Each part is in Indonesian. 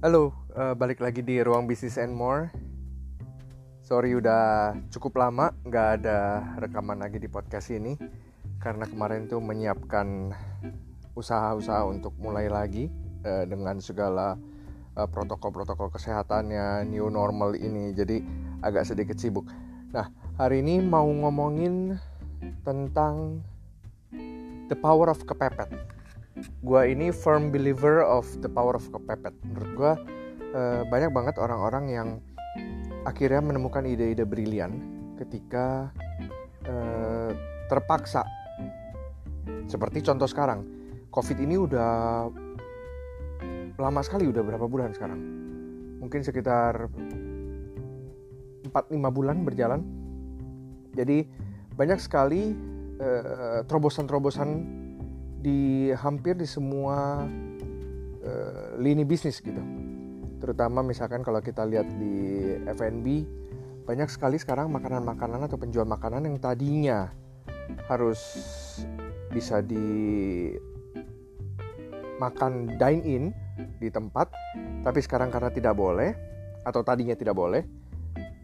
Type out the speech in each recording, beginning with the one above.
Halo, uh, balik lagi di Ruang Bisnis and More. Sorry udah cukup lama nggak ada rekaman lagi di podcast ini karena kemarin tuh menyiapkan usaha-usaha untuk mulai lagi uh, dengan segala uh, protokol-protokol kesehatannya new normal ini jadi agak sedikit sibuk. Nah hari ini mau ngomongin tentang the power of kepepet gue ini firm believer of the power of kepepet. Menurut gue uh, banyak banget orang-orang yang akhirnya menemukan ide-ide brilian ketika uh, terpaksa. Seperti contoh sekarang covid ini udah lama sekali udah berapa bulan sekarang? Mungkin sekitar 4-5 bulan berjalan. Jadi banyak sekali uh, terobosan-terobosan di hampir di semua uh, lini bisnis gitu. Terutama misalkan kalau kita lihat di F&B banyak sekali sekarang makanan-makanan atau penjual makanan yang tadinya harus bisa di makan dine in di tempat tapi sekarang karena tidak boleh atau tadinya tidak boleh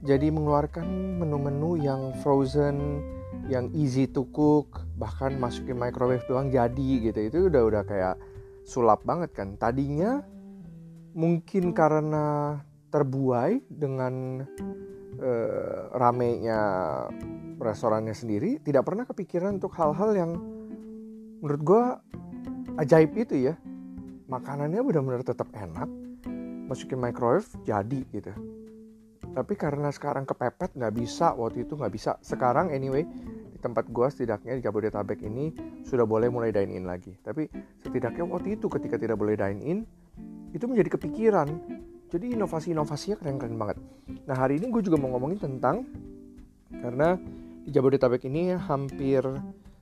jadi mengeluarkan menu-menu yang frozen yang easy to cook bahkan masukin microwave doang jadi gitu. Itu udah udah kayak sulap banget kan. Tadinya mungkin karena terbuai dengan uh, ramenya restorannya sendiri tidak pernah kepikiran untuk hal-hal yang menurut gue ajaib itu ya. Makanannya benar-benar tetap enak masukin microwave jadi gitu. Tapi karena sekarang kepepet nggak bisa waktu itu nggak bisa. Sekarang anyway tempat gua setidaknya di Jabodetabek ini sudah boleh mulai dine in lagi. Tapi setidaknya waktu itu ketika tidak boleh dine in itu menjadi kepikiran. Jadi inovasi-inovasinya keren-keren banget. Nah hari ini gue juga mau ngomongin tentang karena di Jabodetabek ini hampir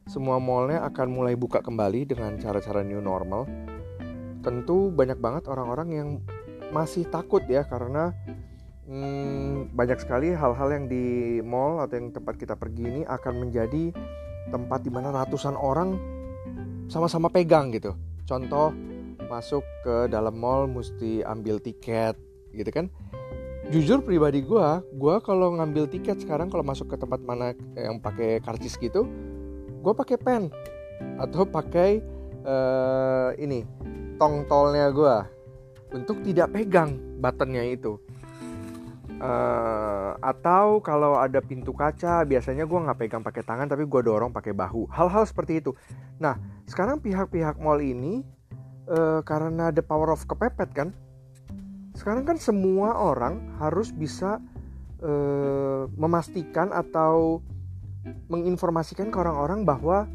semua mallnya akan mulai buka kembali dengan cara-cara new normal. Tentu banyak banget orang-orang yang masih takut ya karena hmm, banyak sekali hal-hal yang di mall atau yang tempat kita pergi ini akan menjadi tempat di mana ratusan orang sama-sama pegang gitu. Contoh masuk ke dalam mall mesti ambil tiket gitu kan. Jujur pribadi gue, gue kalau ngambil tiket sekarang kalau masuk ke tempat mana yang pakai karcis gitu, gue pakai pen atau pakai uh, ini tong tolnya gue untuk tidak pegang buttonnya itu uh, atau kalau ada pintu kaca biasanya gue nggak pegang pakai tangan tapi gue dorong pakai bahu. Hal-hal seperti itu. Nah sekarang pihak-pihak mall ini uh, karena the power of kepepet kan sekarang kan semua orang harus bisa uh, memastikan atau menginformasikan ke orang-orang bahwa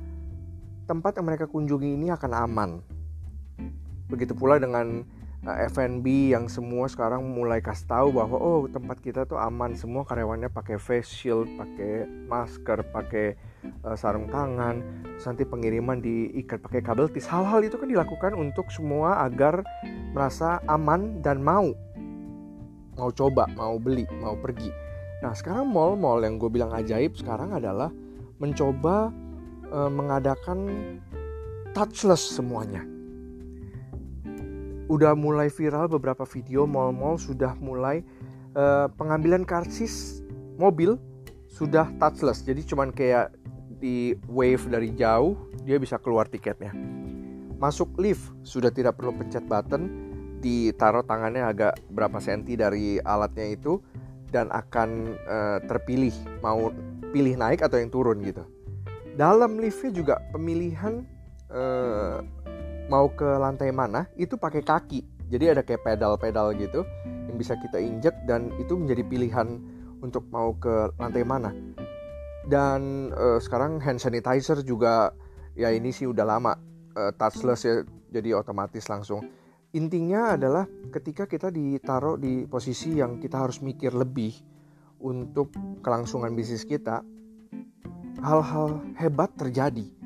tempat yang mereka kunjungi ini akan aman. Begitu pula dengan F&B yang semua sekarang mulai kasih tahu bahwa oh tempat kita tuh aman semua karyawannya pakai face shield, pakai masker, pakai uh, sarung tangan, nanti pengiriman diikat pakai kabel tis. Hal-hal itu kan dilakukan untuk semua agar merasa aman dan mau mau coba, mau beli, mau pergi. Nah sekarang mall-mall yang gue bilang ajaib sekarang adalah mencoba uh, mengadakan touchless semuanya udah mulai viral beberapa video mall-mall sudah mulai uh, pengambilan karcis mobil sudah touchless. Jadi cuman kayak di wave dari jauh dia bisa keluar tiketnya. Masuk lift sudah tidak perlu pencet button ditaruh tangannya agak berapa senti dari alatnya itu dan akan uh, terpilih mau pilih naik atau yang turun gitu. Dalam liftnya juga pemilihan uh, mau ke lantai mana itu pakai kaki. Jadi ada kayak pedal-pedal gitu yang bisa kita injek dan itu menjadi pilihan untuk mau ke lantai mana. Dan uh, sekarang hand sanitizer juga ya ini sih udah lama uh, touchless ya jadi otomatis langsung. Intinya adalah ketika kita ditaruh di posisi yang kita harus mikir lebih untuk kelangsungan bisnis kita hal-hal hebat terjadi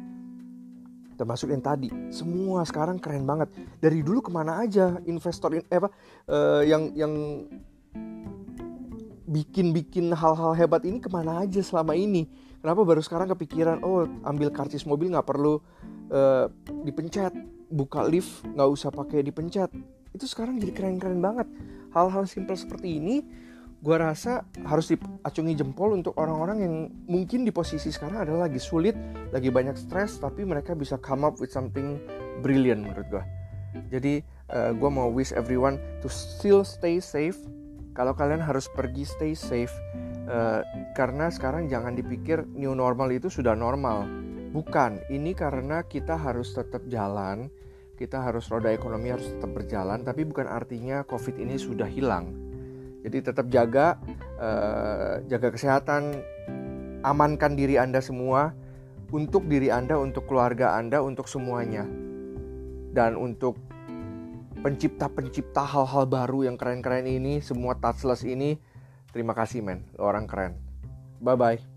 termasuk yang tadi. Semua sekarang keren banget. Dari dulu ke mana aja investor in, eh, apa uh, yang yang bikin-bikin hal-hal hebat ini ke mana aja selama ini? Kenapa baru sekarang kepikiran oh ambil karcis mobil nggak perlu uh, dipencet buka lift nggak usah pakai dipencet. Itu sekarang jadi keren-keren banget. Hal-hal simpel seperti ini gue rasa harus diacungi jempol untuk orang-orang yang mungkin di posisi sekarang adalah lagi sulit, lagi banyak stres, tapi mereka bisa come up with something brilliant menurut gue. Jadi uh, eh, gue mau wish everyone to still stay safe. Kalau kalian harus pergi stay safe, uh, karena sekarang jangan dipikir new normal itu sudah normal. Bukan, ini karena kita harus tetap jalan, kita harus roda ekonomi harus tetap berjalan, tapi bukan artinya COVID ini sudah hilang jadi tetap jaga uh, jaga kesehatan, amankan diri Anda semua untuk diri Anda, untuk keluarga Anda, untuk semuanya. Dan untuk pencipta-pencipta hal-hal baru yang keren-keren ini, semua touchless ini, terima kasih men, orang keren. Bye bye.